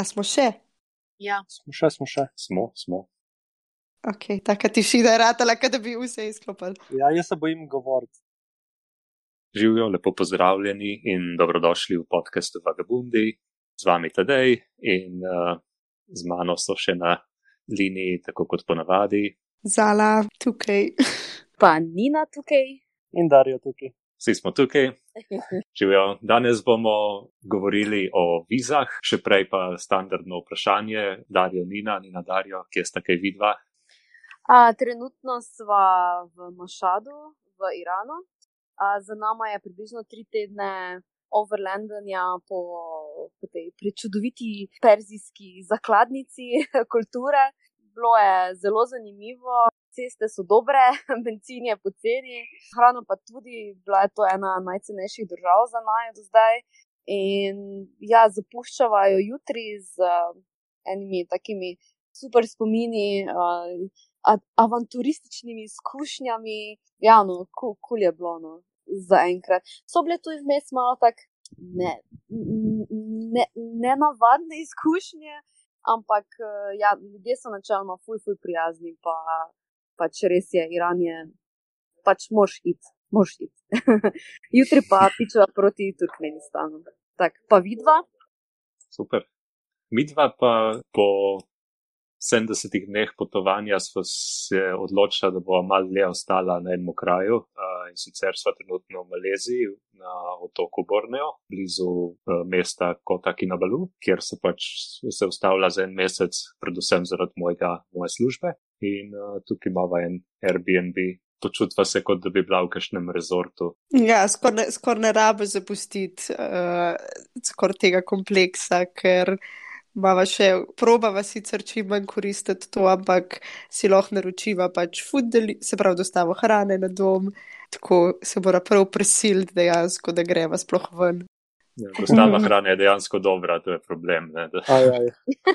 A smo še? Ja. Smo še, smo še. Smo, smo. Ok, taka tišina je ratala, da bi vse izklopili. Ja, jaz se bojim govoriti. Živijo, lepo pozdravljeni in dobrodošli v podkastu Vagabundi. Z vami Tadej in uh, z mano so še na liniji, tako kot ponavadi. Zala tukaj. Pa Nina tukaj. In Darijo tukaj. Vsi smo tukaj. Živijo. Danes bomo govorili o vizah, še prej pa standardno vprašanje. Darijo, Nina, Nina, Darijo, kje sta kaj vidva? A, trenutno smo v Mašadu, v Iranu. A, za nama je približno tri tedne overlandanja po, po tej prečudoviti perzijski zakladnici kulture. Bilo je zelo zanimivo, ceste so dobre, benzin je poceni, hrano pa tudi, bila je to ena najcenejših držav za naj do zdaj. In ja, zapuščajo jutri z uh, enimi takimi super spomini, uh, avanturističnimi izkušnjami. Ja, no, kul cool je bilo no, za enkrat. So bile tu vmes malo tako ne, ne, nenavadne izkušnje, ampak ja, ljudje so načeloma ful, ful prijazni, pa pač res je, Iran je, pač moš iti, moš iti. Jutri pa pičeva proti Turkmenistanu. Tak, pa vidva. Super. Midva pa po 70 dneh potovanja smo se odločili, da bo malo dlje ostala na enem kraju. Uh, in sicer smo trenutno v Maleziji, na otoku Borneo, blizu uh, mesta Kota Kinabalu, kjer se pač se ustavlja za en mesec, predvsem zaradi mojega, moje službe. In uh, tukaj imamo en Airbnb. Počutva se, kot da bi bila v kakšnem rezortu. Ja, skoraj ne, skor ne rabi zapustiti uh, skoraj tega kompleksa, ker Mava še probava sicer čim manj koristiti to, ampak si lahko naročiva pač fudeli, se pravi, dostavo hrane na dom, tako se mora prav prisiliti dejansko, da greva sploh ven. Ja, dostava hrane je dejansko dobra, to je problem. Ne, da... Aj, aj.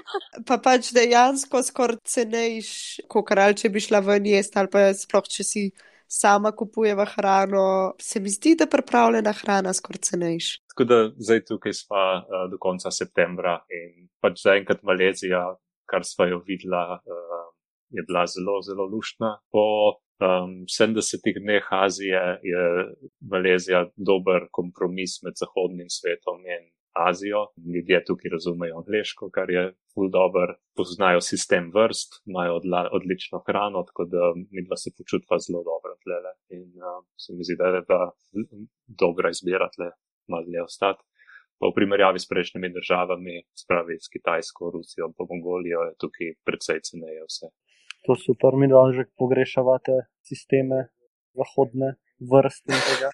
Pa pač dejansko skoraj cenejš, kot kar če bi šla ven jesti, ali pa sploh če si sama kupujeva hrano, se mi zdi, da pripravljena hrana skoraj cenejš. Tako da zdaj tukaj smo uh, do konca septembra in pač zaenkrat Malezija, kar smo jo videla, uh, je bila zelo, zelo luštna. Po um, 70 dneh Azije je Malezija dober kompromis med zahodnim svetom in Azijo. Ljudje tukaj razumejo angliško, kar je ful dobr, poznajo sistem vrst, imajo odla, odlično hrano, tako da mi dva se počutva zelo dobro tlele. In uh, se mi zdi, da je ta dobra izbira tle malo dlje ostati. Pa v primerjavi s prejšnjimi državami, spravi s Kitajsko, Rusijo, pa Mongolijo, je tukaj predvsej ceneje vse. To super, mi dva že pogrešavate sisteme zahodne vrste in tega.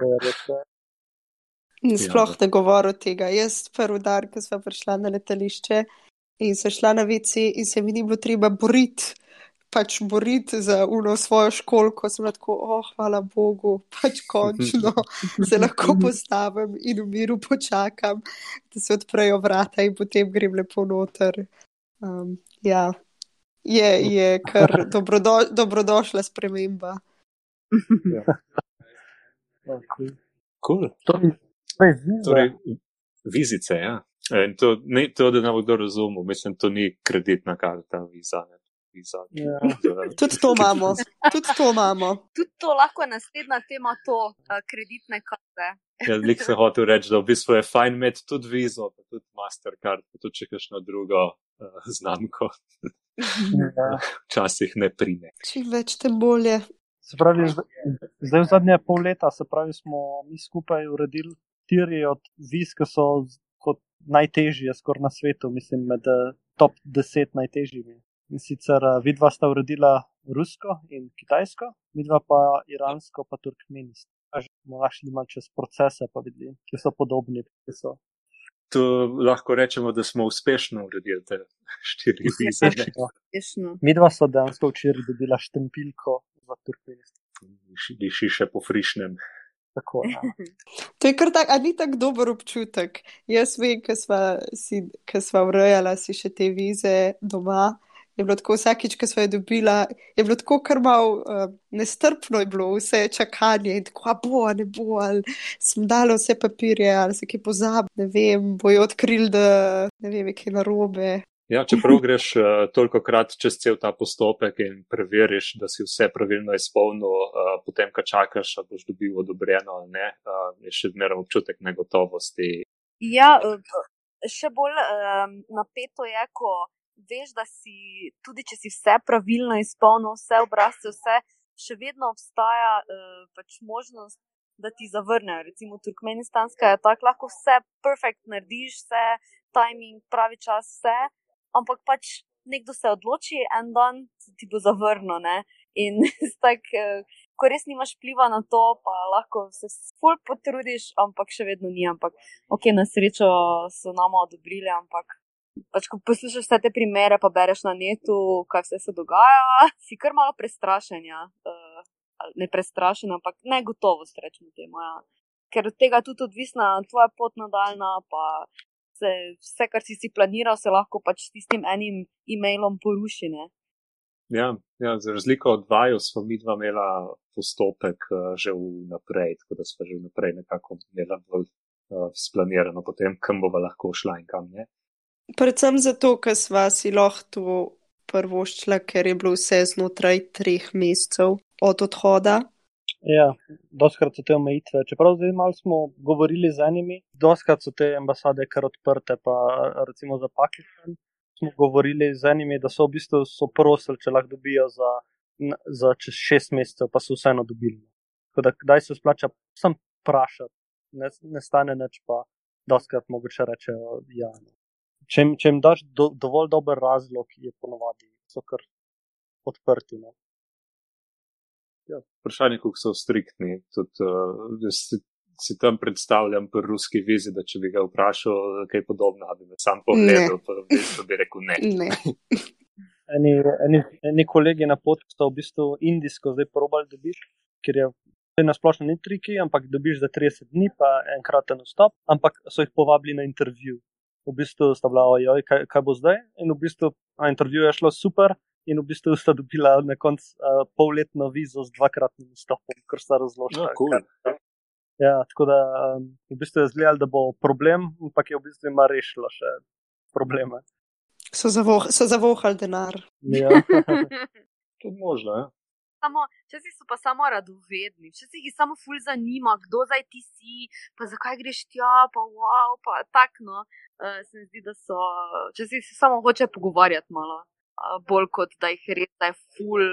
To je res. In sploh ja, ne govor o tega. Jaz prvi dan, ko sem prišla na letališče in se šla na vici in se mi ni bilo treba boriti. Pač boriti za uno svojo školko, sem lahko, oh, hvala Bogu, pač končno se lahko postavim in v miru počakam, da se odprejo vrata in potem grem lepo noter. Um, ja, je, je kar dobrodo, dobrodošla sprememba. Ja. Cool. Cool. To, Torej, vizice, ja. In to, ne, to, da ne bo kdo razumel, mislim, to ni kreditna karta, viza. Ne. Viza Ja. Tudi to imamo, tudi to imamo. Tudi to lahko je naslednja tema, to uh, kreditne karte. Ja, lik se hotel reči, da v bistvu je fajn imeti tudi vizo, pa tudi Mastercard, pa tudi če kakšno drugo uh, znamko. Ja. Včasih ne prime. Čim več, tem bolje. Se pravi, zdaj, v zadnje pol leta, se pravi, smo mi skupaj uredili štiri od viz, ki so kot najtežje skoraj na svetu, mislim, med eh, top 10 najtežjimi. In sicer uh, vidva sta uredila rusko in kitajsko, vidva pa iransko, pa turkmenijsko. Moramo šli malo čez procese, pa videli, ki so podobni. Ki so. To lahko rečemo, da smo uspešno uredili te štiri vize. Midva so dejansko včeraj dobila štempilko za turkmenijsko. Diši še po frišnem. Tako, ja. To je kar tak, a ni tako dober občutek. Jaz vem, ker sva, sva urejala si še te vize doma, je bilo tako vsakič, ko smo jo dobila, je bilo tako kar mal uh, nestrpno, je bilo vse čakanje in tako, a bo, ne bo, ali smo dali vse papirje, ali se ki pozab, ne vem, bojo odkrili, da ne vem, kaj narobe. Ja, čeprav greš uh, toliko krat čez cel ta postopek in preveriš, da si vse pravilno izpolnil, uh, potem, ko čakaš, da boš dobil odobreno ali ne, uh, je še zmeraj občutek negotovosti. Ja, še bolj um, napeto je, ko veš, da si, tudi če si vse pravilno izpolnil, vse obrazce, vse, še vedno obstaja uh, pač možnost, da ti zavrnejo. Recimo Turkmenistanska je tako, lahko vse perfekt narediš, vse timing, pravi čas, vse, ampak pač nekdo se odloči en dan, ti bo zavrnil. Ne? In tak, uh, ko res nimaš vpliva na to, pa lahko se ful potrudiš, ampak še vedno ni. Ampak, ok, na srečo so nama odobrili, ampak pač, ko poslušaš vse te primere, pa bereš na netu, kaj vse se dogaja, si kar malo prestrašen. Ja. Uh, ne prestrašen, ampak ne gotovo, rečemo temu. Ja. Ker od tega tudi odvisna tvoja pot nadaljna, pa se, vse, kar si si planiral, se lahko pač s tistim enim e-mailom poruši. Ne. Ja, ja, za razliko od vaju smo mi dva imela postopek uh, že vnaprej, tako da smo že vnaprej nekako imeli bolj uh, splanirano, potem kam bova lahko šla in kam ne. Predvsem zato, ker sva si lahko prvoščila, ker je bilo vse znotraj treh mesecev od odhoda. Ja, doskrat so te omejitve. Čeprav zdaj malo smo govorili z enimi, doskrat so te ambasade kar odprte, pa recimo za Pakistan. Smo govorili z enimi, da so v bistvu so prosili, če lahko dobijo za, za čez šest mesecev, pa so vseeno dobili. Tako da, kdaj se splača, sem vprašati, ne, ne stane nič, pa doskrat mogoče rečejo, ja. Ne če, če jim daš do, dovolj dober razlog, je ponovadi so kar odprti. No? Ja, vprašanje, kako so striktni. Tudi, uh, si, si tam predstavljam pri ruski vizi, da če bi ga vprašal, kaj podobno, bi me sam pogledal, pa bi rekel ne. ne. eni, eni, eni kolegi na poti so v bistvu indijsko zdaj probali dobiti, ker je. Na splošno ni triki, ampak dobiš za 30 dni, pa enkraten vstop, ampak so jih povabili na intervju v bistvu sta bila, ojoj, kaj, kaj bo zdaj. In v bistvu intervju je šlo super, in v bistvu sta dobila na koncu uh, polletno vizo z dvakratnim stopom, kar sta razložila. Ja, cool. ja, tako da um, v bistvu je zgledal, da bo problem, ampak je v bistvu ima rešilo še probleme. So, zavoh, so zavohali denar. Ja. to je možno. Samo, včasih so pa samo radovedni, včasih jih samo ful zanima, kdo zdaj ti si, pa zakaj greš tja, pa wow, pa takno. Uh, eh, se mi zdi, da so, včasih se samo hoče pogovarjati malo, uh, bolj kot da jih res da je ful.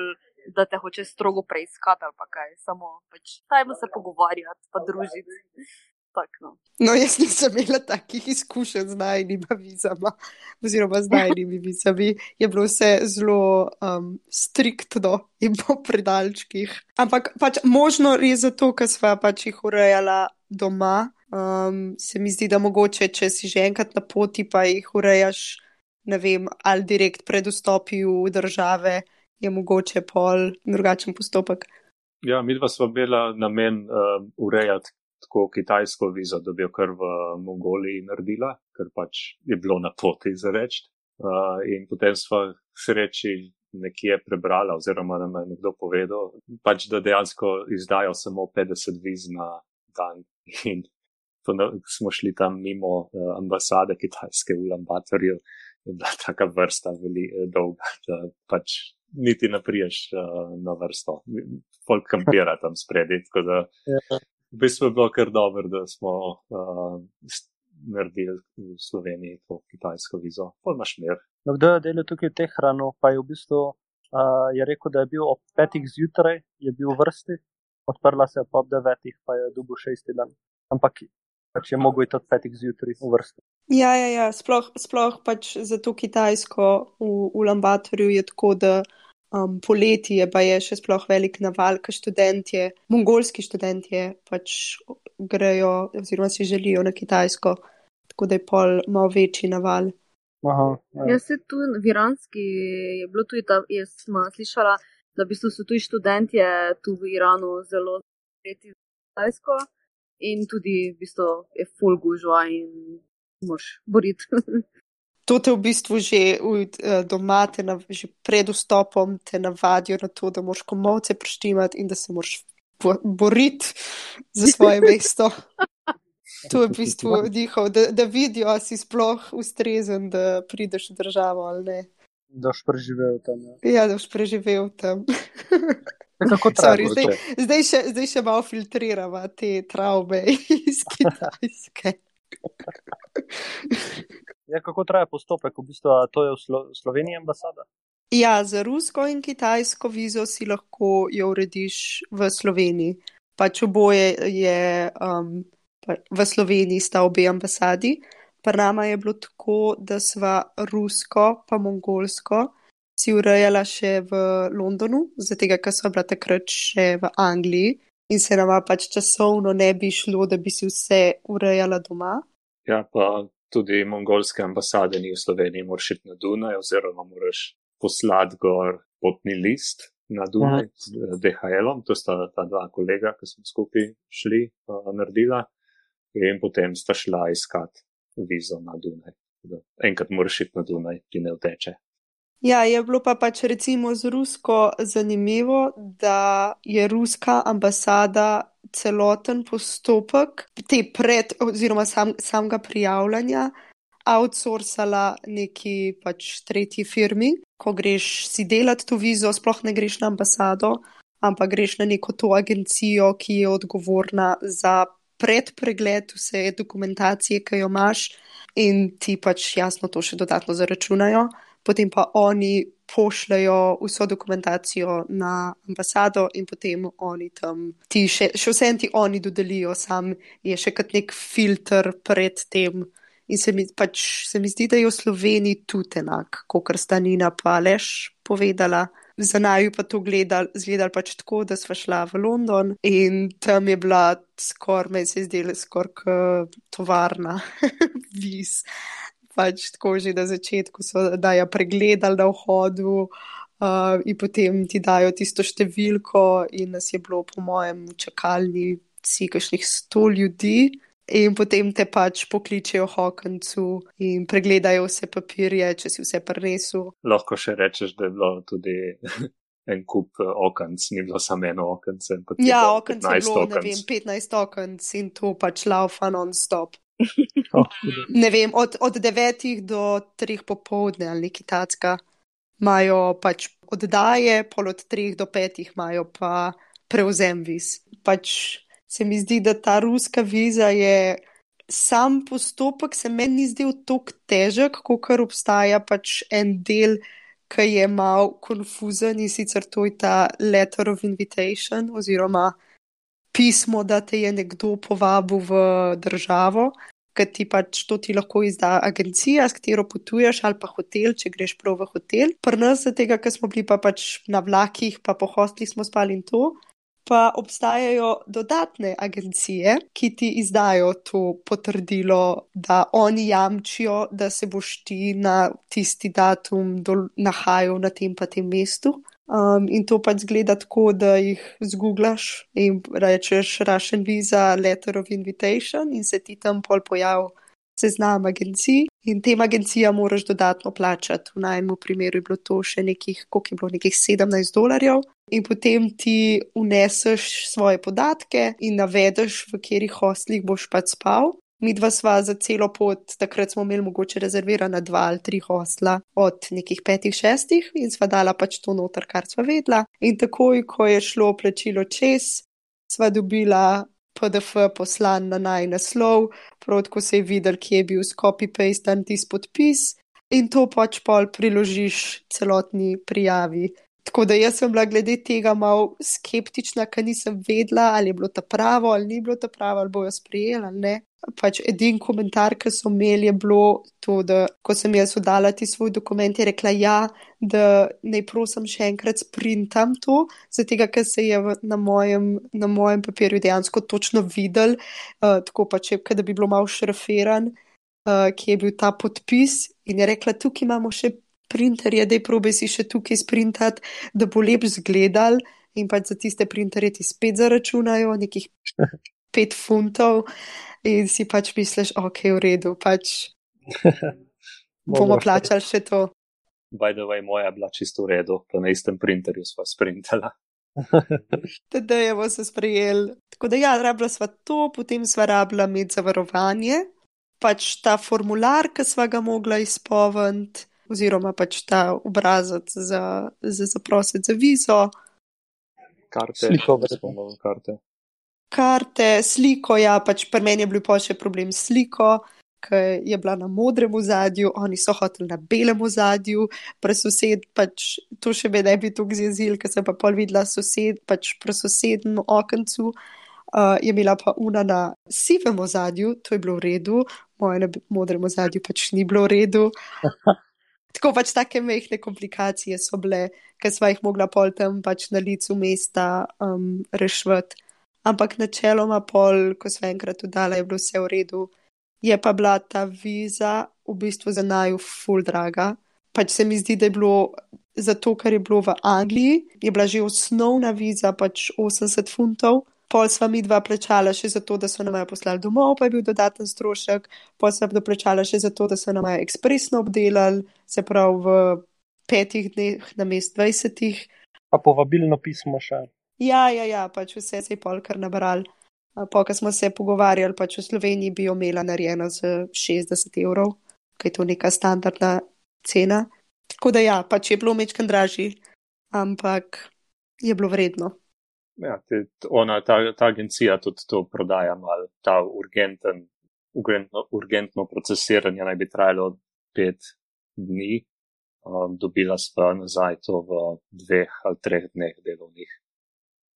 Da te hoče strogo preiskati, ali pa kaj, samo pač, tajmo se pogovarjati, pa družiti. Tak, no. no, jaz nisem imela takih izkušenj z najnimi vizami, oziroma z najnimi vizami. Je bilo vse zelo um, striktno in po predalčkih. Ampak pač možno je zato, ker sva pač jih urejala doma. Um, se mi zdi, da mogoče, če si že enkrat na poti, pa jih urejaš, ne vem, ali direkt pred vstopom v države, je mogoče pol drugačen postopek. Ja, mi dva smo imela namen uh, urejati tako kitajsko vizo, da bi jo kar v Mongoliji naredila, ker pač je bilo na poti za reči. Uh, in potem smo sreči nekje prebrala, oziroma nam je nekdo povedal, pač, da dejansko izdajo samo 50 viz na dan. In na, smo šli tam mimo uh, ambasade kitajske v Lambatorju, in bila taka vrsta veli, uh, dolga, da pač niti ne priješ uh, na vrsto. Folk kampira tam spredi. Ja v bistvu je bilo kar dobro, da smo uh, naredili v Sloveniji to kitajsko vizo. Polnaš mir. No, kdo je delal tukaj te hrano, pa je v bistvu uh, je rekel, da je bil ob petih zjutraj, je bil v vrsti, odprla se je pa ob devetih, pa je dubu šesti dan. Ampak pač je mogel iti od petih zjutraj v vrsti. Ja, ja, ja. Sploh, sploh pač za to kitajsko v, v Lambatorju je tako, da um, poleti je pa je še sploh velik naval, ker študentje, mongolski študentje pač grejo oziroma si želijo na Kitajsko, tako da je pol malo večji naval. Aha, ja. Jaz se tu v Iranski je bilo tudi ta, jaz sem slišala, da bi so tu študentje tu v Iranu zelo zreti za Kitajsko in tudi v bistvu je full gužva in moš boriti. to te v bistvu že uh, doma, te na, že pred vstopom te navadijo na to, da moraš komovce preštimati in da se moraš bo, boriti za svoje mesto. To je v bistvu njihov, da, da vidijo, ali si sploh ustrezen, da prideš v državo ali ne. Da boš preživel tam. Ja, ja da boš preživel tam. Kako Sorry, zdaj, zdaj, še, zdaj še malo filtriramo te travme iz Kitajske. Ja, kako traja postopek? V bistvu, to je v Slo Sloveniji ambasada? Ja, za rusko in kitajsko vizo si lahko jo urediš v Sloveniji. Pač oboje je um, v Sloveniji, sta obe ambasadi. Pri nama je bilo tako, da sva rusko pa mongolsko si urejala še v Londonu, zato ker sva bila takrat še v Angliji in se nama pač časovno ne bi šlo, da bi si vse urejala doma. Ja, pa tudi mongolske ambasade ni v Sloveniji, moraš iti na Dunaj, oziroma moraš poslati gor potni list na Dunaj ja. z DHL-om. To sta ta dva kolega, ki smo skupaj šli, uh, naredila in potem sta šla iskat vizo na Dunaj. Enkrat moraš iti na Dunaj, ti ne vteče. Ja, je bilo pa pač recimo z Rusko zanimivo, da je ruska ambasada celoten postopek. Te pred oziroma sam, samega prijavljanja outsourcala neki pač tretji firmi, ko greš si delati to vizo, sploh ne greš na ambasado, ampak greš na neko to agencijo, ki je odgovorna za predpregled vse dokumentacije, ki jo imaš in ti pač jasno to še dodatno zaračunajo. Potem pa oni pošljajo vso dokumentacijo na ambasado in potem oni tam, ti še, še vse en ti oni dodelijo, sam je še kot nek filter pred tem. In se mi, pač, se mi zdi, da je v Sloveniji tudi enak, kot sta Nina pa Leš povedala. Za naju pa to gledali, gledali pač tako, da smo šla v London in tam je bila skoraj, meni se je zdela skoraj tovarna, vis pač tako že na začetku so dajo pregledali na vhodu uh, in potem ti dajo tisto številko in nas je bilo po mojem v čakalni si kakšnih sto ljudi. In potem te pač pokličejo hokancu in pregledajo vse papirje, če si vse prenesel. Lahko še rečeš, da je bilo tudi en kup uh, okenc, ni bilo samo eno okence. Ja, okence je bilo, okenc. ne vem, 15 okenc in to pač laufa non-stop. Oh, ne vem, od, od devetih do treh popovdne ali tacka imajo pač oddaje, pol od treh do petih imajo pa prevzem viz. Pač se mi zdi, da ta ruska viza je. Sam postopek se meni ni zdel tako težek, kot kar obstaja pač en del, ki je mal konfuzen in sicer to je ta letter of invitation oziroma pismo, da te je nekdo povabil v državo, ker ti pač to ti lahko izda agencija, s katero potuješ, ali pa hotel, če greš prav v hotel. Pri nas, tega, ker smo bili pa pač na vlakih, pa po hostlih smo spali in to. Pa obstajajo dodatne agencije, ki ti izdajo to potrdilo, da oni jamčijo, da se boš ti na tisti datum nahajal na tem pa tem mestu. Um, in to pač zgleda tako, da jih zgooglaš in rečeš Russian Visa, Letter of Invitation in se ti tam pol pojavi seznam agencij. In tem agencijam moraš dodatno plačati. V najmu primeru je bilo to še nekih, koliko je bilo, nekih 17 dolarjev. In potem ti uneseš svoje podatke in navedeš, v katerih hostlih boš pač spal. Mi dva sva za celo pot, takrat smo imeli mogoče rezervirana dva ali tri hostla od nekih petih, šestih in sva dala pač to noter, kar sva vedla. In takoj, ko je šlo plačilo čez, sva dobila PDF poslan na naj naslov, prav tako se je videl, kje je bil copy-paste dan tisti podpis in to pač pol priložiš celotni prijavi. Tako da jaz sem bila glede tega malo skeptična, ker nisem vedela, ali je bilo ta pravo ali ni bilo ta pravo, ali bojo sprejeli ali ne pač edini komentar, ki so imeli, je bilo to, da ko sem jaz oddala ti svoj dokument, je rekla, ja, da naj prosim še enkrat sprintam to, zato ker se je na mojem, na mojem papirju dejansko točno videl, uh, tako pač, da bi bilo malo šraferan, uh, ki je bil ta podpis in je rekla, tukaj imamo še printerje, da je probe si še tukaj sprintati, da bo lep zgledal. In pač za tiste printerje ti spet zaračunajo nekih pet funtov in si pač misliš, ok, v redu. Pač. bomo plačali še to. By the way, moja je bila čisto v redu, pa na istem printerju sva sprintala. da je bo se sprejel. Tako da ja, rabila sva to, potem sva rabila imeti zavarovanje, pač ta formular, ki sva ga mogla izpolniti, oziroma pač ta obrazec za, za zaprositi za vizo. Karte, Sliko, da spomnim karte. Karte, sliko, ja, pač pri meni je bil pa še problem s sliko, ki je bila na modrem zadju, oni so hoteli na belem zadju, pri sosed pač to še me ne bi tako zjezil, ker sem pa pol videla sosed, pač pri sosednjem okencu. Uh, je imela pa una na sivem zadju, to je bilo v redu, moje na modrem zadju pač ni bilo v redu. Tako pač take mehke komplikacije so bile, ker sva jih mogla pol tam pač na licu mesta um, rešiti. Ampak načeloma pol, ko sva enkrat udala, je bilo vse v redu. Je pa bila ta viza v bistvu za naju full draga. Pač se mi zdi, da je bilo zato, ker je bilo v Angliji, je bila že osnovna viza pač 80 funtov. Pol sva mi dva plačala še za to, da so nam jo poslali domov, pa je bil dodaten strošek. Pol sva doplačala še za to, da so nam jo ekspresno obdelali, se pravi v petih dneh na mest dvajsetih. Pa povabilno pismo še. Ja, ja, ja, pač vse se je pol kar nabral. Po, ko smo se pogovarjali, pač v Sloveniji bi jo imela narejeno z 60 evrov, kaj je to neka standardna cena. Tako da ja, pač je bilo mečkan dražji, ampak je bilo vredno. Ja, te, ona, ta, ta agencija tudi to prodaja, mal, ta urgenten, urgentno, urgentno procesiranje naj bi trajalo pet dni. Um, dobila sva nazaj to v dveh ali treh dneh delovnih.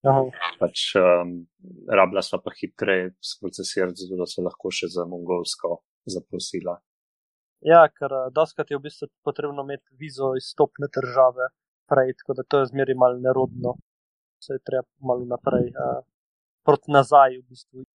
Aha. Pač um, rabila sva pa hitreje sprocesirati, zato da so lahko še za mongolsko zaprosila. Ja, ker uh, doskrat je v bistvu potrebno imeti vizo iz stopne države prej, tako da to je zmeri malo nerodno. Se je treba malo naprej, uh, proti nazaj v bistvu.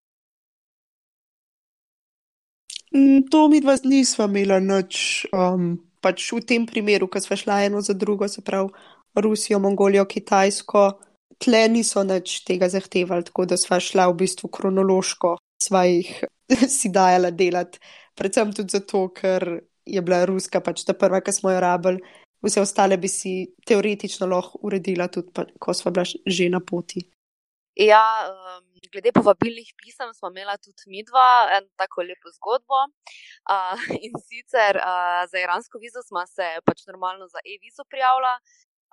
Mm, To mi dva nisva imela nič. Um, pač v tem primeru, ko sva šla eno za drugo, se pravi Rusijo, Mongolijo, Kitajsko, tle niso nič tega zahtevali, tako da sva šla v bistvu kronološko, sva jih si dajala delati. Predvsem tudi zato, ker je bila ruska pač ta prva, ki smo jo rabili, vse ostale bi si teoretično lahko uredila tudi, pa, ko sva bila že na poti. Ja, um, glede povabilnih pisem smo imela tudi mi dva eno tako lepo zgodbo. Uh, in sicer uh, za iransko vizo smo se pač normalno za e-vizo prijavila,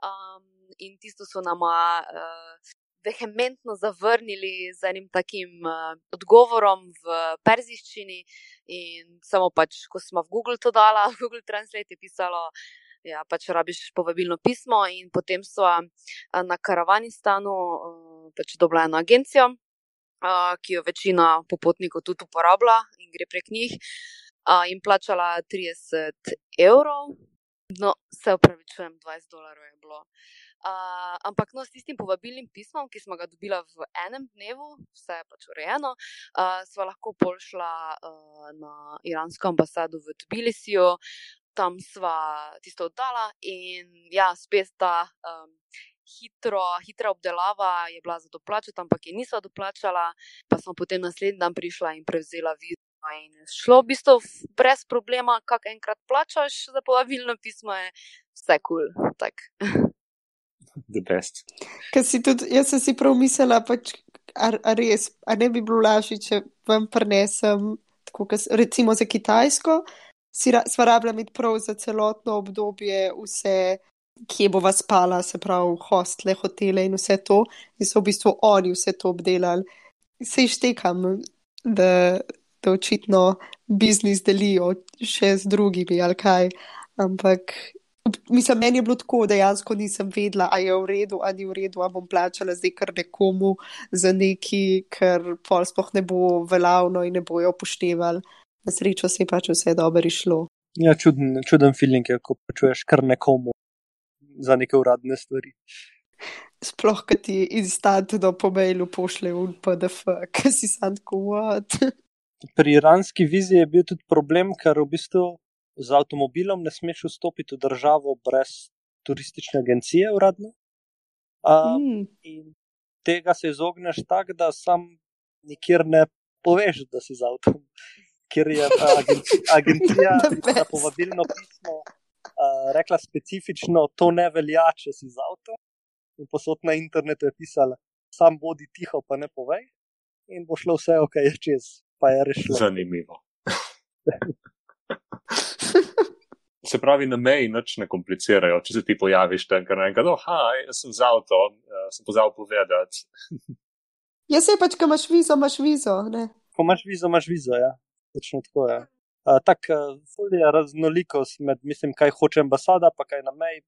um, in tisto so nama uh, vehementno zavrnili z enim takim uh, odgovorom v perziščini. In samo pač, ko smo v Google to dala, v Google Translate je pisalo. Ja, pač rabiš povabilno pismo, in potem so a, na Karavanistanu a, pač dobila eno agencijo, a, ki jo večina popotnikov tudi uporablja in gre prek njih, in plačala 30 evrov. No, se upravičujem, 20 dolarjev je bilo. Uh, ampak no, s tistim povabilnim pismom, ki smo ga dobila v enem dnevu, vse je pač urejeno, uh, sva lahko pošla uh, na iransko ambasado v Tbilisiju, tam sva tisto oddala in ja, spet ta um, hitro, hitra obdelava je bila za doplačati, ampak je nisva doplačala, pa sem potem naslednji dan prišla in prevzela vizo. In šlo v bistvu brez problema, kak enkrat plačaš za povabilno pismo, je vse kul. Cool, The best. Ker si tudi, jaz sem si prav mislila, pač, a, a res, a ne bi bilo lažje, če vam prenesem, tako kot recimo za Kitajsko, si ra, sva rabila imeti prav za celotno obdobje vse, kje bova spala, se pravi, hostle, hotele in vse to, in so v bistvu oni vse to obdelali. Se ištekam, da, da očitno biznis delijo še z drugimi ali kaj, ampak Mislim, meni je bilo tako, dejansko nisem vedela, ali je v redu, ali ni v redu, ali bom plačala zdaj kar nekomu za neki, ker pol sploh ne bo veljavno in ne bojo upoštevali. Na srečo se je pač vse dobro išlo. Ja, čuden, čuden feeling je, ko plačuješ kar nekomu za neke uradne stvari. Sploh, ki ti instantno po mailu pošlje v PDF, ki si sam tako what. Pri iranski vizi je bil tudi problem, ker v bistvu z avtomobilom ne smeš vstopiti v državo brez turistične agencije uradno. Um, Mm. in tega se izogneš tako, da sam nikjer ne poveš, da si z avtom. kjer je uh, agencija za povabilno pismo uh, rekla specifično, to ne velja, če si z avtom. In posod na internetu je pisala, sam bodi tiho, pa ne povej. In bo šlo vse, ok, čez, pa je rešilo. Zanimivo. Se pravi, na meji nič ne komplicirajo, če se ti pojaviš tam, ker enkrat, oh, jaz sem z avtom, uh, sem pozval povedati. Jaz se pač, ko imaš vizo, imaš vizo. Ne? Ko imaš vizo, imaš vizo, ja. Točno tako je. Uh, tako uh, je raznolikost med, mislim, kaj hoče ambasada, pa kaj na meji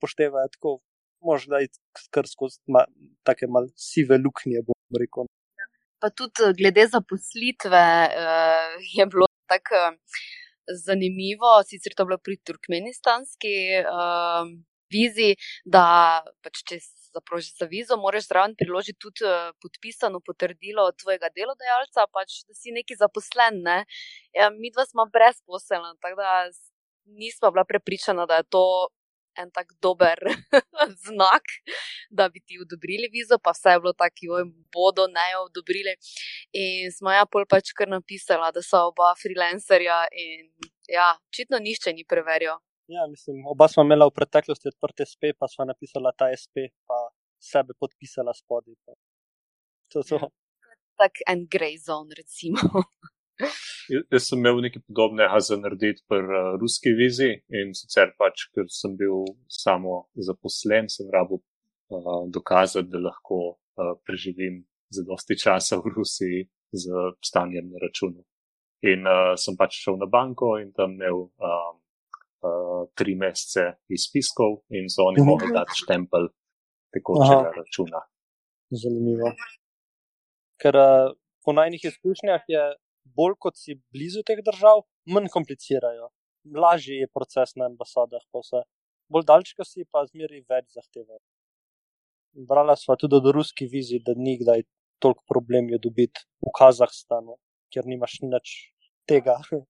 poštevajo tako. Možda je kar skozi ma, take mal sive luknje, bom rekel. Pa tudi glede zaposlitve uh, je bilo tako uh, zanimivo, sicer to je bilo pri turkmenistanski uh, vizi, da pač če zaprošiš za vizo, moraš zraven priložiti tudi uh, podpisano potrdilo od tvojega delodajalca, pač, da si neki zaposlen. Ne? Ja, mi dva smo brezposelni, tako da nismo bila prepričana, da je to en tak dober znak, da bi ti odobrili vizo, pa vse je bilo tako, joj, bodo ne jo odobrili. In smo ja pol pač kar napisala, da so oba freelancerja in ja, očitno nišče ni preverjal. Ja, mislim, oba smo imela v preteklosti odprte SP, pa smo napisala ta SP, pa sebe podpisala spodaj. To to. Ja, tak en grey zone, recimo. Jaz sem imel nekaj podobnega za narediti pri uh, ruski vizi in sicer pač, ker sem bil samo zaposlen, sem rabo uh, dokazati, da lahko uh, preživim za dosti časa v Rusiji z stanjem na računu. In uh, sem pač šel na banko in tam imel um, uh, tri mesece izpiskov in so oni mogli dati štempel tekočega računa. Zanimivo. Ker uh, po najnih izkušnjah je bolj kot si blizu teh držav, manj komplicirajo. Lažji je proces na ambasadah, pa vse. Bolj daljčka si pa zmeri več zahtevajo. Brala sva tudi do ruski vizi, da ni kdaj toliko problem jo dobiti v Kazahstanu, ker nimaš nič tega.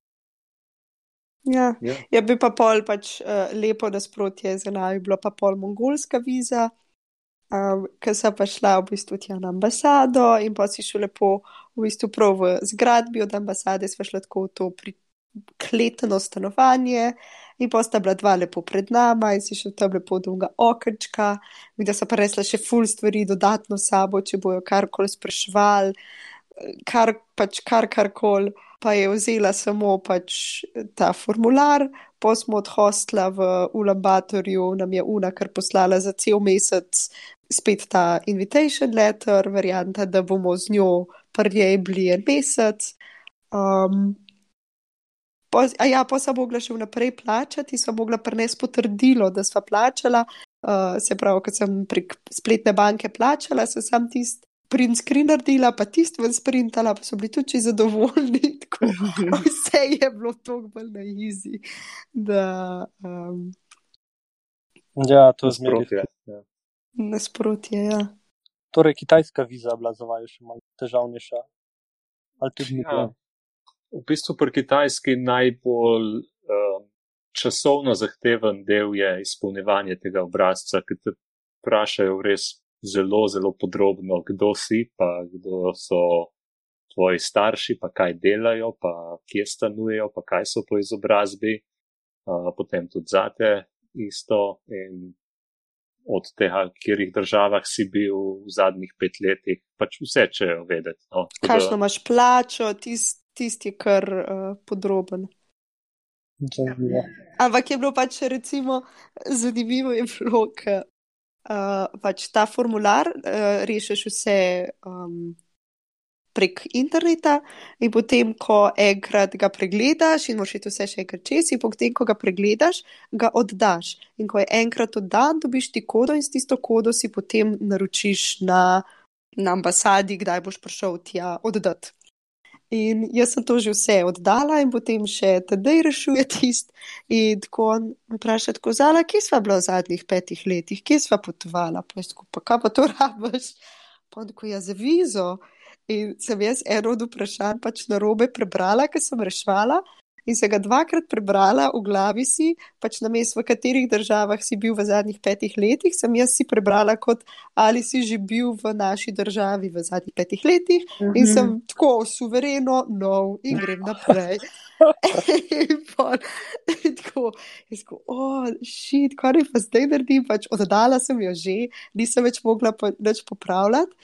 Ja, ja. ja bi pa pol pač uh, lepo, da sproti je za nami bila pa pol mongolska viza, um, ker sem pa šla v bistvu tja na ambasado in pa si šla lepo v bistvu prav v zgradbi od ambasade, sva šla tako v to prikleteno stanovanje in pa sta bila dva lepo pred nama in si še tam lepo dolga okrčka, videla sem pa resla še ful stvari dodatno sabo, če bojo karkoli sprašvali, kar pač kar karkoli pa je vzela samo pač ta formular, pa smo od hostla v Ulabatorju, nam je Una kar poslala za cel mesec spet ta invitation letter, varianta, da bomo z njo prvi bili en mesec. Um, po, a ja, pa sem mogla še vnaprej plačati, sem mogla prenesti potrdilo, da sva plačala. Uh, se pravi, ko sem prek spletne banke plačala, sem sam tisti print screen naredila, pa tisti ven sprintala, pa so bili tudi zadovoljni. Vse je bilo tako bolj na izi. Da, um, ja, to je zmeraj. Nasprotje, ja. Torej, kitajska viza bila za vaju še malo težavnejša. Ja. V bistvu pri kitajski najbolj um, časovno zahteven del je izpolnjevanje tega obrazca, ki te vprašajo res zelo, zelo podrobno, kdo si, pa kdo so tvoji starši, pa kaj delajo, pa kje stanujejo, pa kaj so po izobrazbi, uh, potem tudi zate isto. In od tega, v katerih državah si bil v zadnjih pet letih, pač vse čejo vedeti. No. Kakšno imaš plačo, tisti tist je kar uh, podroben. Zanimivo. Ampak je bilo pač, recimo, zanimivo je bilo, ker uh, pač ta formular uh, rešiš vse um, prek interneta, in potem, ko enkrat ga pregledaš, in moraš vse še enkrat čez, in potem, ko ga pregledaš, ga oddaš. In ko je enkrat oddan, dobiš ti kodo in s tisto kodo si potem naročiš na, na ambasadi, kdaj boš prišel tja oddati. In jaz sem to že vse oddala, in potem še tedaj rešuje tisti. In tako me vpraša, tako zala, kje sva bila v zadnjih petih letih, kje sva potovala, pa je skupaj, kaj pa to rabiš. Pa tako je za vizo. In sem jaz eno od vprašanj pač na robe prebrala, ker sem rešvala. in se ga dvakrat prebrala, v glavi si, pač na mestu, v katerih državah si bil v zadnjih petih letih, sem jaz si prebrala kot ali si že bil v naši državi v zadnjih petih letih mm -hmm. in sem mhm. tako suvereno, nov in grem naprej. in pol, in tako, in tako, oh, šit, kaj pa zdaj naredim, pač oddala sem jo že, nisem več mogla po, več popravljati.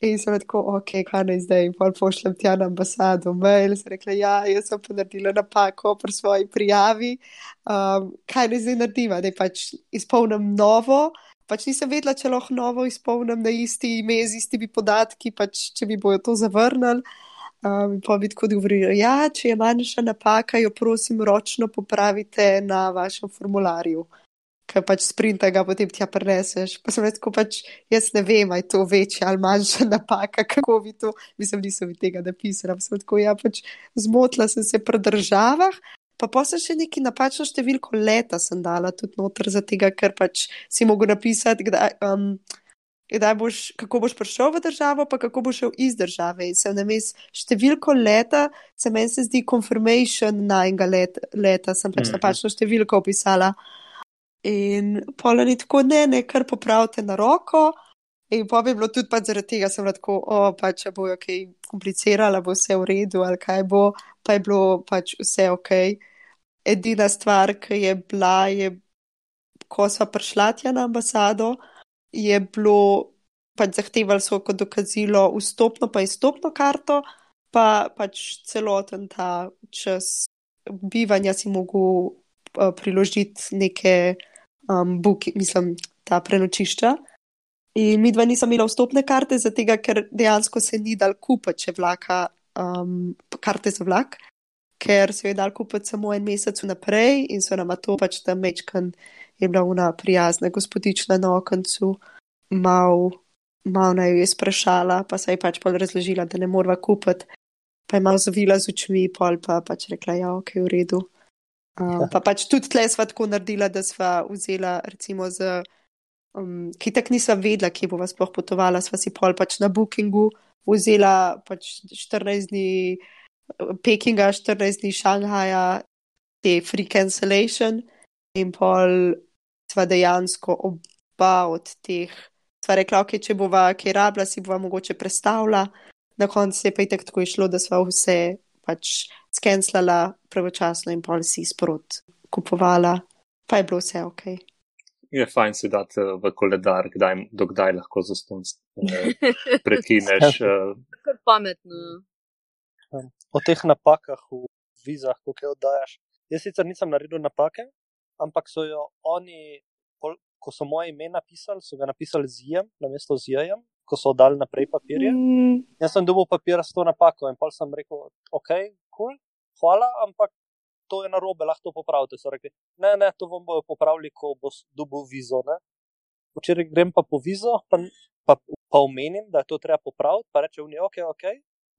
In sem tako, ok, kaj naj zdaj, in pol pošljem tja na ambasado, mail, sem rekla, ja, jaz sem pa naredila napako pri svoji prijavi, um, kaj naj zdaj naredim, da pač izpolnim novo, pač nisem vedela, če lahko novo izpolnim na isti ime z istimi podatki, pač če mi bojo to zavrnili. Um, pa bi tako govorili, ja, če je manjša napaka, jo prosim ročno popravite na vašem formularju ki pač sprinta ga potem tja preneseš. Pa sem rekel, pač jaz ne vem, ali je to večja ali manjša napaka, kako bi to, mislim, nisem mi tega napisala. Sem tako, ja, pač zmotila sem se pri državah. Pa pa sem še neki napačno številko leta sem dala tudi noter, tega, ker pač si mogel napisati, kdaj, um, kdaj boš, kako boš prišel v državo, pa kako boš šel iz države. In sem names številko leta, se meni se zdi confirmation na enega let, leta, sem pač mm -hmm. napačno številko opisala. In polo ni tako, ne, ne, kar popravite na roko. In pa bi bilo tudi pač zaradi tega, da sem lahko, o, pa če bo kaj komplicirala, bo vse v redu ali kaj bo, pa je bilo pač vse ok. Edina stvar, ki je bila, je, ko smo prišla tja na ambasado, je bilo pač zahtevali so kot dokazilo vstopno pa izstopno karto, pa pač celoten ta čas bivanja si mogel uh, priložiti neke um, book, mislim, ta prenočišča. In mi dva nisem imela vstopne karte, zato ker dejansko se ni dal kupiti, če vlaka um, karte za vlak, ker se je dal kupiti samo en mesec naprej in so nam to pač tam mečkan je bila una prijazna gospodična na okencu, mal, mal naj jo je sprašala, pa se je pač pol razložila, da ne morva kupiti, pa je mal zavila z očmi, pol pa pač rekla, ja, ok, v redu. Um, pa pač tudi tle sva tako naredila, da sva vzela, recimo, z, um, ki tak nisva vedela, kje bova sploh potovala, sva si pol pač na bookingu vzela pač 14 dni Pekinga, 14 dni Šanghaja, te free cancellation in pol sva dejansko oba od teh. Sva rekla, ok, če bova kaj rabila, si bova mogoče predstavila. Na koncu je pa je tako išlo, da sva vse pač skenslala pravočasno in pol si sprot kupovala, pa je bilo vse ok. Je fajn si dati eh, v koledar, kdaj, dokdaj lahko za ston eh, prekineš. Eh. Kar pametno. O teh napakah v vizah, ko jih oddajaš. Jaz sicer nisem naredil napake, ampak so jo oni, ko so moje ime napisali, so ga napisali z jem, namesto z jejem, ko so oddali naprej papirje. Mm. Jaz sem dobil papir s to napako in pa sem rekel, ok, kul, cool, hvala, ampak to je na robe, lahko to popravite. So rekli, ne, ne, to vam bojo popravili, ko bo dobil vizo. Ne? Včeraj grem pa po vizo, pa, pa, pa omenim, da je to treba popraviti, pa reče v njej, ok, ok.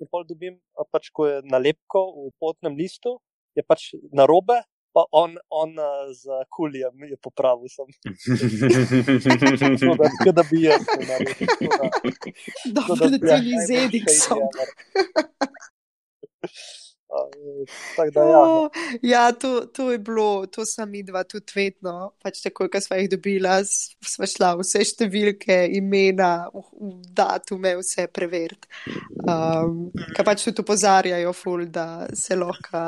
In pol dobim, pač, ko je nalepko v potnem listu, je pač na robe, pa on, on uh, z kulijem je popravil. Tako da bi jaz to naredil. Dobro, da ti ni zedik so. Da, ja, no. ja to, to je bilo, to sem mi dva tudi vedno. Pač tako, ko smo jih dobila, smo šla vse številke, imena, datume, vse preveriti. Um, kaj pač tudi upozarjajo, ful, da se lahko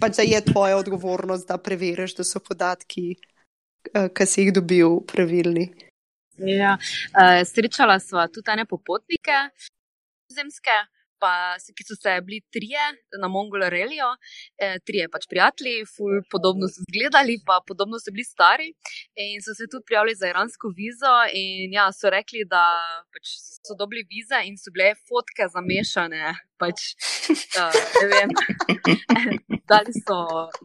pač da je tvoja odgovornost, da preveriš, da so podatki, uh, ki si jih dobil, pravilni. Ja, uh, srečala sva tudi ene popotnike zemske, pa ki so se bili trije na Mongolo Relijo, eh, trije pač prijatelji, ful, podobno so izgledali, pa podobno so bili stari in so se tudi prijavili za iransko vizo. In ja, so rekli, da pač so dobili vize in so bile fotke zamešane. Pač, da, ne vem. Dali so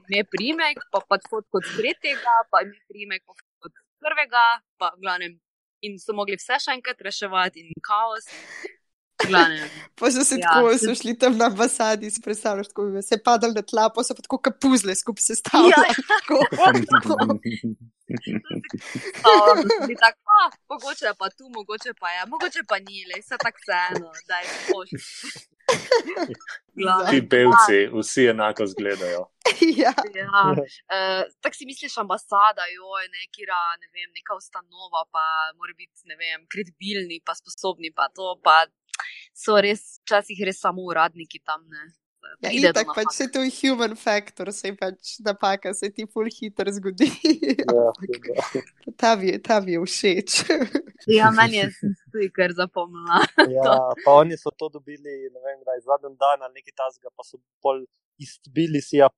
ime primek, pa pač fotko od tretjega, pa ime primek od prvega, pa glavnem. In so mogli vse še enkrat reševati, in kaos. Pa so se ja. tako, so šli tam na ambasadi, si predstavljaš, tako bi se padali na tla, pa so pa tako kapuzle skupaj se stavili. Ja, tako, tako. tak, ah, mogoče pa tu, mogoče pa je, ja, mogoče pa ni, le vse tako vseeno, da je pošilj. Ti belci, vsi enako izgledajo. ja. Ja. Uh, Tako si misliš, ambasada, joj, nekira, ne vem, neka ustanova, pa mora biti, ne vem, kredibilni, pa sposobni, pa to, pa so res, včasih res samo uradniki tam, ne. Ja, itak pač se to je human factor, se pač napaka se ti full hiter zgodi. Ja, ja. ta mi je, ta mi je všeč. Ja, meni je si tudi kar zapomnila. Ja, pa oni so to dobili, ne vem, kdaj, zadnji dan ali nekaj tasga, pa so pol iz Tbilisija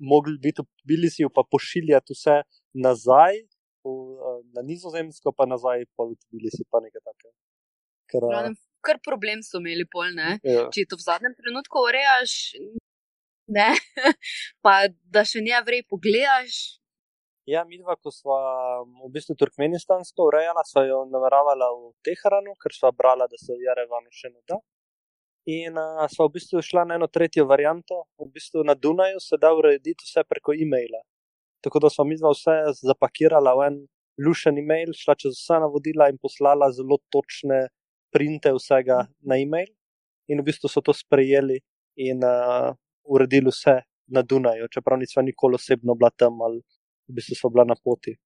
mogli biti v Tbilisiju, pa pošiljati vse nazaj v, eh, na nizozemsko, pa nazaj pol v Tbilisi, pa nekaj takega. Ker, glavnem, Kar problem so imeli pol, ne. ja, Če to v zadnjem trenutku urejaš, ne, pa da še ne vrej pogledaš. ja, midva, ko sva v bistvu Turkmenistansko urejala, sva jo nameravala v Teheranu, ker sva brala, da se v Jerevanu še ne da. In uh, sva v bistvu šla na eno tretjo varianto, v bistvu na Dunaju se da urediti vse preko e-maila. Tako da sva midva vse zapakirala v en lušen e-mail, šla čez vsa navodila in poslala zelo točne printe vsega na e-mail. In v bistvu so to sprejeli in uh, uredili vse na Dunaju, čeprav nisva nikoli osebno bila tam ali v bistvu sva bila na poti.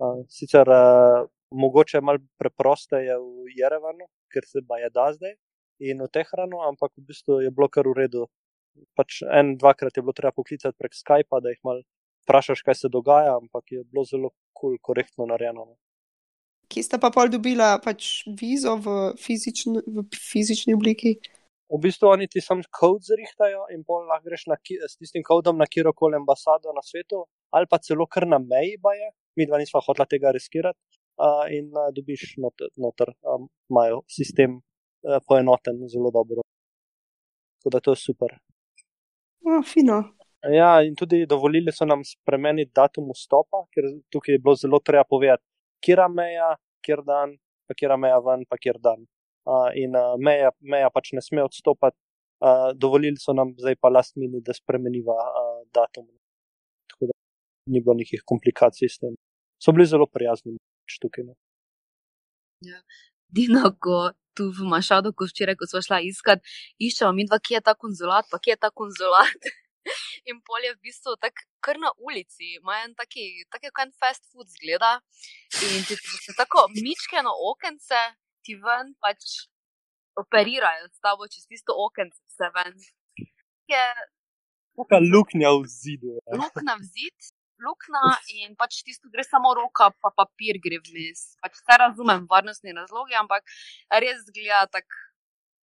Uh, sicer uh, mogoče je malo preprosteje v Jerevanu, ker se ba je da zdaj in v Tehranu, ampak v bistvu je bilo kar v redu. Pač en, dvakrat je bilo treba poklicati prek Skypa, da jih mal vprašaš, kaj se dogaja, ampak je bilo zelo kul, cool, korektno narejeno. No. Kje sta pa pol dobila pač vizo v, fizičn, v fizični obliki? V bistvu oni ti sam kod zrihtajajo in pol lahko greš na, ki- s tistim kodom na kjerkoli ambasado na svetu, ali pa celo kar na meji baje, mi dva nisva hotela tega riskirati. Uh, in uh, dobiš noter, noter um, imajo sistem uh, poenoten zelo dobro. Tako da to je super. O, fino. Ja, in tudi dovolili so nam spremeniti datum vstopa, ker tukaj je bilo zelo treba povedati, kera meja, kjer dan, pa kera meja ven, pa kjer dan. Uh, in uh, meja, meja pač ne sme odstopati. Uh, dovolili so nam zdaj pa last minute, da spremeniva uh, datum. Tako da ni bilo nekih komplikacij s tem. So bili zelo prijazni pač tukaj. No. Dino, ko tu v Mašadu, ko včeraj, ko smo šla iskat, iščemo mi dva, kje je ta konzulat, pa kje je ta konzulat. In pol je v bistvu tako kar na ulici, ima en taki, taki kot fast food zgleda. In ti se tako mičke na okence, ti ven pač operirajo s tabo čez tisto okence, vse ven. Je Taka luknja v zidu. Je. luknja v zid, luknja in pač tisto gre samo roka, pa papir gre vmes. Pač vse razumem, varnostni razlogi, ampak res zgleda tako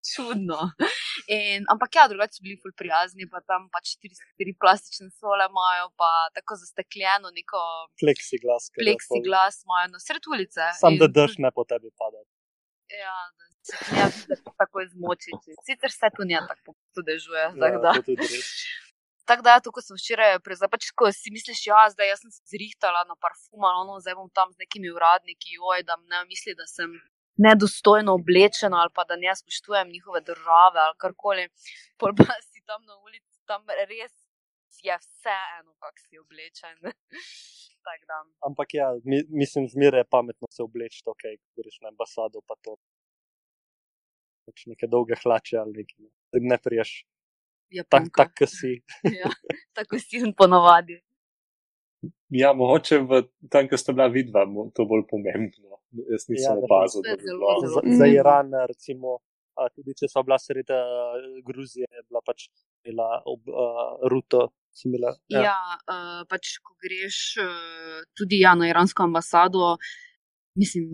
čudno. In, ampak ja, drugače so bili ful prijazni, pa tam pač štiri, štiri plastične sole imajo, pa tako zastekljeno neko Pleksiglas. ker je pol- pleksiglas imajo na sred ulice. Sam da dež ne po tebi pada. Ja, da se ti ne da tako izmočiti. Sicer se tu ne tako dežuje. Ja, tako da. to tudi res. Tako da, to, ko sem včeraj prezela, pač ko si misliš, ja, zdaj jaz sem se zrihtala na parfum, ali ono, zdaj bom tam z nekimi uradniki, oj, da ne misli, da sem nedostojno oblečena ali pa da ne spoštujem njihove države ali karkoli. Pol pa si tam na ulici, tam res je vse eno, kak si oblečen. Tako. Ampak ja, mi, mislim, zmeraj je pametno se obleči, ok, ko greš na ambasado, pa to. Pač neke dolge hlače ali nekaj. ne. Da ne priješ tak, Japonka. tak, ki si. Ja, tako si jim ponavadi. Ja, mogoče v tam, ko sta bila vidva, to bolj pomembno. Jaz nisem Ja, opazil, da je bi zelo, bilo. zelo Za, Mm. za Iran, recimo, a, tudi če so bila sredi uh, Gruzije, je bila pač bila ob uh, ruto. si Imela, Ja, ja uh, pač ko greš uh, tudi ja, na iransko ambasado, mislim,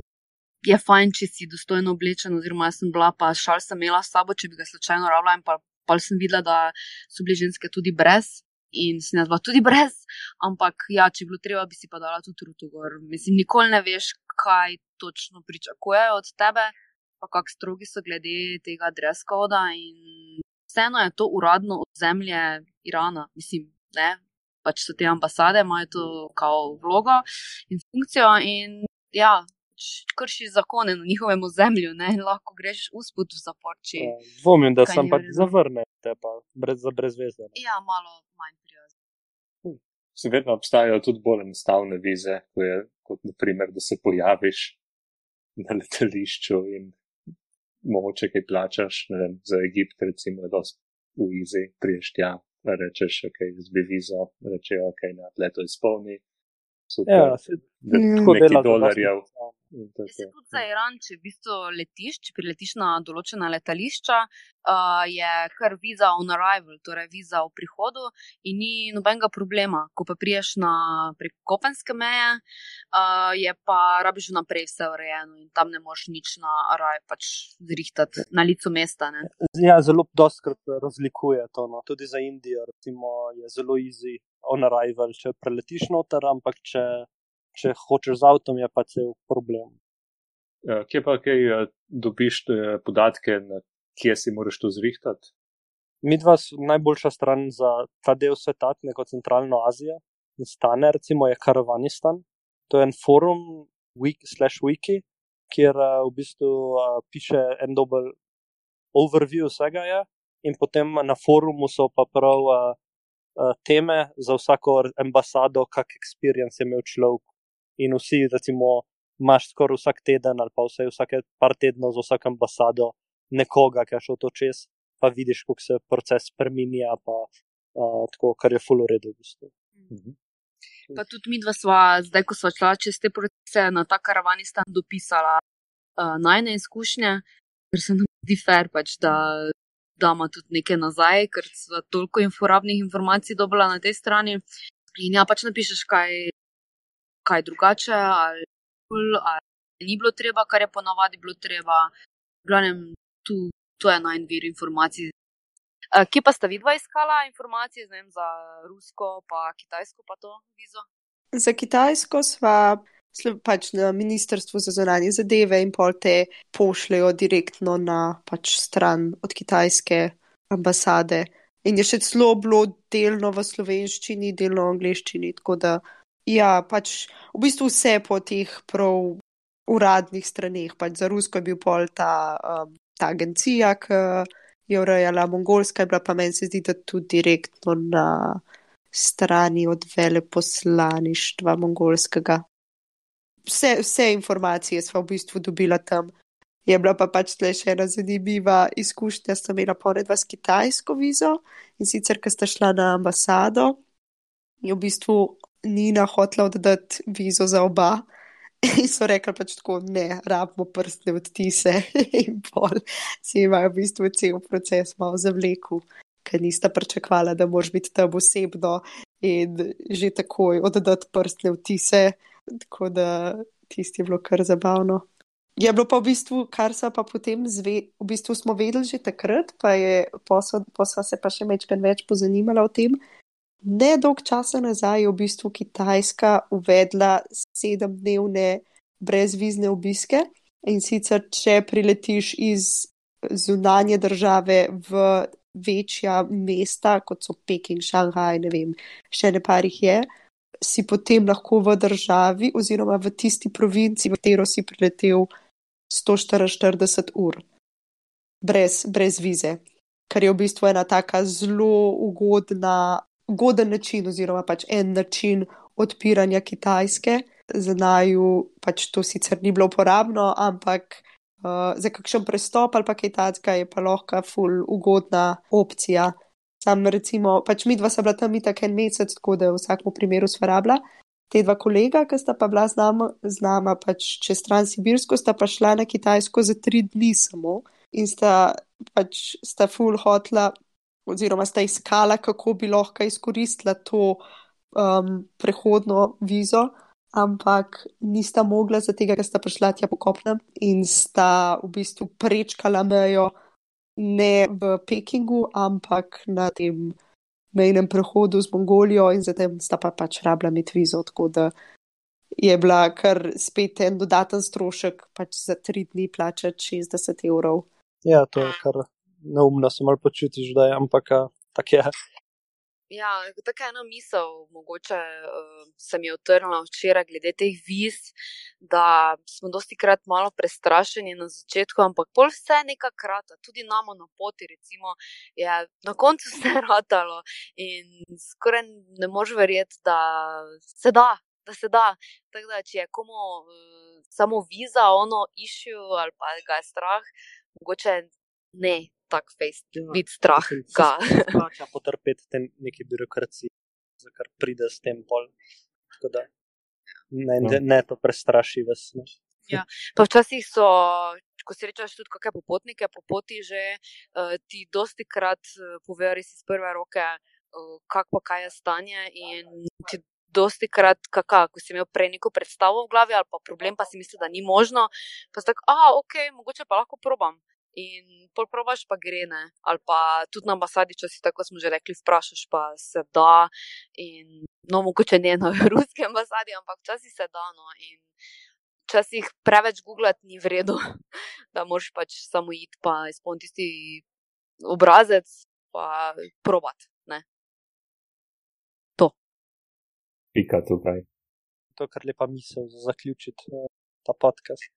je fajn, če si dostojno oblečen. Oziroma, jaz sem bila, pa šal sem imela s sabo, če bi ga slučajno rabila, in pa, pa sem videla, da so bile ženske tudi brez. In jaz bila tudi brez, ampak ja, če bi bilo treba, bi si pa dala tudi ruto gor. Mislim, nikoli ne veš, kaj točno pričakujejo od tebe, pa kako strogi so glede tega dreskoda. In vseeno je to uradno od zemlje Irana, mislim, ne. Pač so te ambasade, imajo to kao vlogo in funkcijo, in ja, pač krši zakone na njihovem ozemlju, lahko greš usput v zapor, če ja, dvomim, da sem pa zavrne te pa brez, za brezvezde. ne. ja, malo manj prijazno. Se vedno obstajajo tudi bolj enostavne vize, ko je, kot naprimer, da se pojaviš na letališču in mogoče kaj plačaš. Ne vem, za Egipt, recimo, je dosti v Izi, priješ tja, rečeš, ok, zbi vizo, rečejo, ok, na leto izpolni. Super. Ja, se, tako Nekaj dela dolarjev. Jaz se tudi za Iran, če v bistvu letiš, če priletiš na določena letališča, uh, je kar viza on arrival, torej viza v prihodu in ni nobenega problema. Ko pa priješ na prek kopenske meje, uh, je pa rabiš vnaprej vse urejeno in tam ne moš nič na arrival pač zrihtati na licu mesta. Ne. Ja, zelo doskrat razlikuje to. No. Tudi za Indijo recimo, je zelo easy on arrival, če preletiš noter, ampak če, če hočeš z avtom, je pa cel problem. Eh, Kje pa kaj eh, dobiš eh, podatke, kje si moraš to zrihtati? Mi dva smo najboljša stran za ta del sveta, neko centralno Azijo stane, recimo, je Karavanistan. To je en forum, wiki, slash wiki, kjer uh, v bistvu uh, piše en dober overview vsega. Je. In potem na forumu so pa prav uh, teme za vsako ambasado, kak experience je imel človek. In vsi, recimo, imaš skoraj vsak teden ali pa vse vsake par tednov za vsako ambasado nekoga, ki je šel to čez pa vidiš, kako se proces spremenja, pa uh, tako, kar je full uredu. V bistvu. Mhm. Pa tudi mi dva sva, zdaj ko sva šla čez te procese na ta karavanistan, dopisala uh, najne izkušnje, ker se nam zdi fair, pač, da damo tudi nekaj nazaj, ker sva toliko uporabnih informacij dobila na tej strani. In ja, pač napišeš, kaj, kaj drugače, ali, ali ni bilo treba, kar je ponavadi bilo treba. Glavnem, tu, tu je najn vir informacij. Uh, kje pa sta vidva iskala informacije vem, za rusko, pa kitajsko, pa to vizo? Za Kitajsko sva pač na Ministrstvu za zunanje zadeve in pol te pošljajo direktno na pač stran od kitajske ambasade. In je še celo bilo delno v slovenščini, delno v angleščini. Tako da, ja, pač v bistvu vse po teh prav uradnih straneh. Pač za Rusko je bil pol ta, um, ta agencija, ki je urejala Mongolska, je bila pa meni se zdi, da tudi direktno na strani od veleposlaništva mongolskega. Vse, vse informacije smo v bistvu dobila tam. Je bila pa pač tle še ena zanimiva izkušnja, sta imela ponedva s kitajsko vizo in sicer, ker sta šla na ambasado, je v bistvu Nina hotela oddati vizo za oba. In so rekli pač tako, ne, rabimo prstne odtise in pol si imajo v bistvu cel proces malo zavlekel, ker nista pričakvala, da moraš biti tam osebno in že takoj oddati prstne odtise, tako da tisti je bilo kar zabavno. Je bilo pa v bistvu, kar so pa potem zve, v bistvu smo vedeli že takrat, pa je posla, se pa še mečkan več pozanimala o tem. Nedolg časa nazaj je v bistvu Kitajska uvedla sedemdnevne brezvizne obiske in sicer, če priletiš iz zunanje države v večja mesta, kot so Peking, Šanghaj, ne vem, še ne par jih je, si potem lahko v državi oziroma v tisti provinci, v katero si priletel 144 ur brez, brez vize, kar je v bistvu ena taka zelo ugodna, ugoden način oziroma pač en način odpiranja Kitajske. Za naju pač to sicer ni bilo uporabno, ampak uh, za kakšen prestop ali pa kaj takega je pa lahko ful ugodna opcija. Sam recimo, pač mi dva sta bila tam itak en mesec, tako da v vsakem primeru sva rabila. Te dva kolega, ki sta pa bila z nama, z nama pač čez Transsibirsko, sta pa šla na Kitajsko za tri dni samo in sta pač sta full hotla oziroma sta iskala, kako bi lahko izkoristila to um, prehodno vizo, ampak nista mogla, zato ker sta prišla tja po kopnem in sta v bistvu prečkala mejo ne v Pekingu, ampak na tem mejnem prehodu z Mongolijo in zatem sta pa pač rabila imeti vizo, tako da je bila kar spet en dodaten strošek, pač za tri dni plačati 60 evrov. Ja, to je kar neumno, se malo počutiš, da je, ampak tako je. Ja, tako ena misel, mogoče uh, se mi je utrnila včeraj glede teh viz, da smo dosti krat malo prestrašeni na začetku, ampak pol vse nekakrat, tudi namo na poti, recimo, je na koncu vse ratalo in skoraj ne moš verjeti, da se da. Da se da. Tako da, če je komu uh, samo viza, ono išču ali pa ga je strah, mogoče ne, tak fejst, ja, biti strah. Plača potrpeti te neki birokraciji, za kar pride s tem pol. Tako da ne, ne, ne to prestraši vas. Ne. Ja. Pa včasih so, ko si rečeš tudi kakšne popotnike, po poti že uh, ti dosti krat uh, povejo res iz prve roke, uh, kako pa kaj je stanje in ti dosti krat, kaka, ko si imel prej neko predstavo v glavi ali pa problem, pa si misliš, da ni možno, pa si tako, ah, ok, mogoče pa lahko probam. In pol probaš, pa gre ne. Ali pa tudi na ambasadi, če si tako smo že rekli, vprašaš, pa se da. In, no, mogoče ne na ruski ambasadi, ampak včasih se da. No. In včasih preveč googlati ni vredno, da moraš pač samo iti pa izpolniti tisti obrazec, pa probat. Ne. To. Pika tukaj. To je kar lepa misel za zaključiti uh, ta podcast.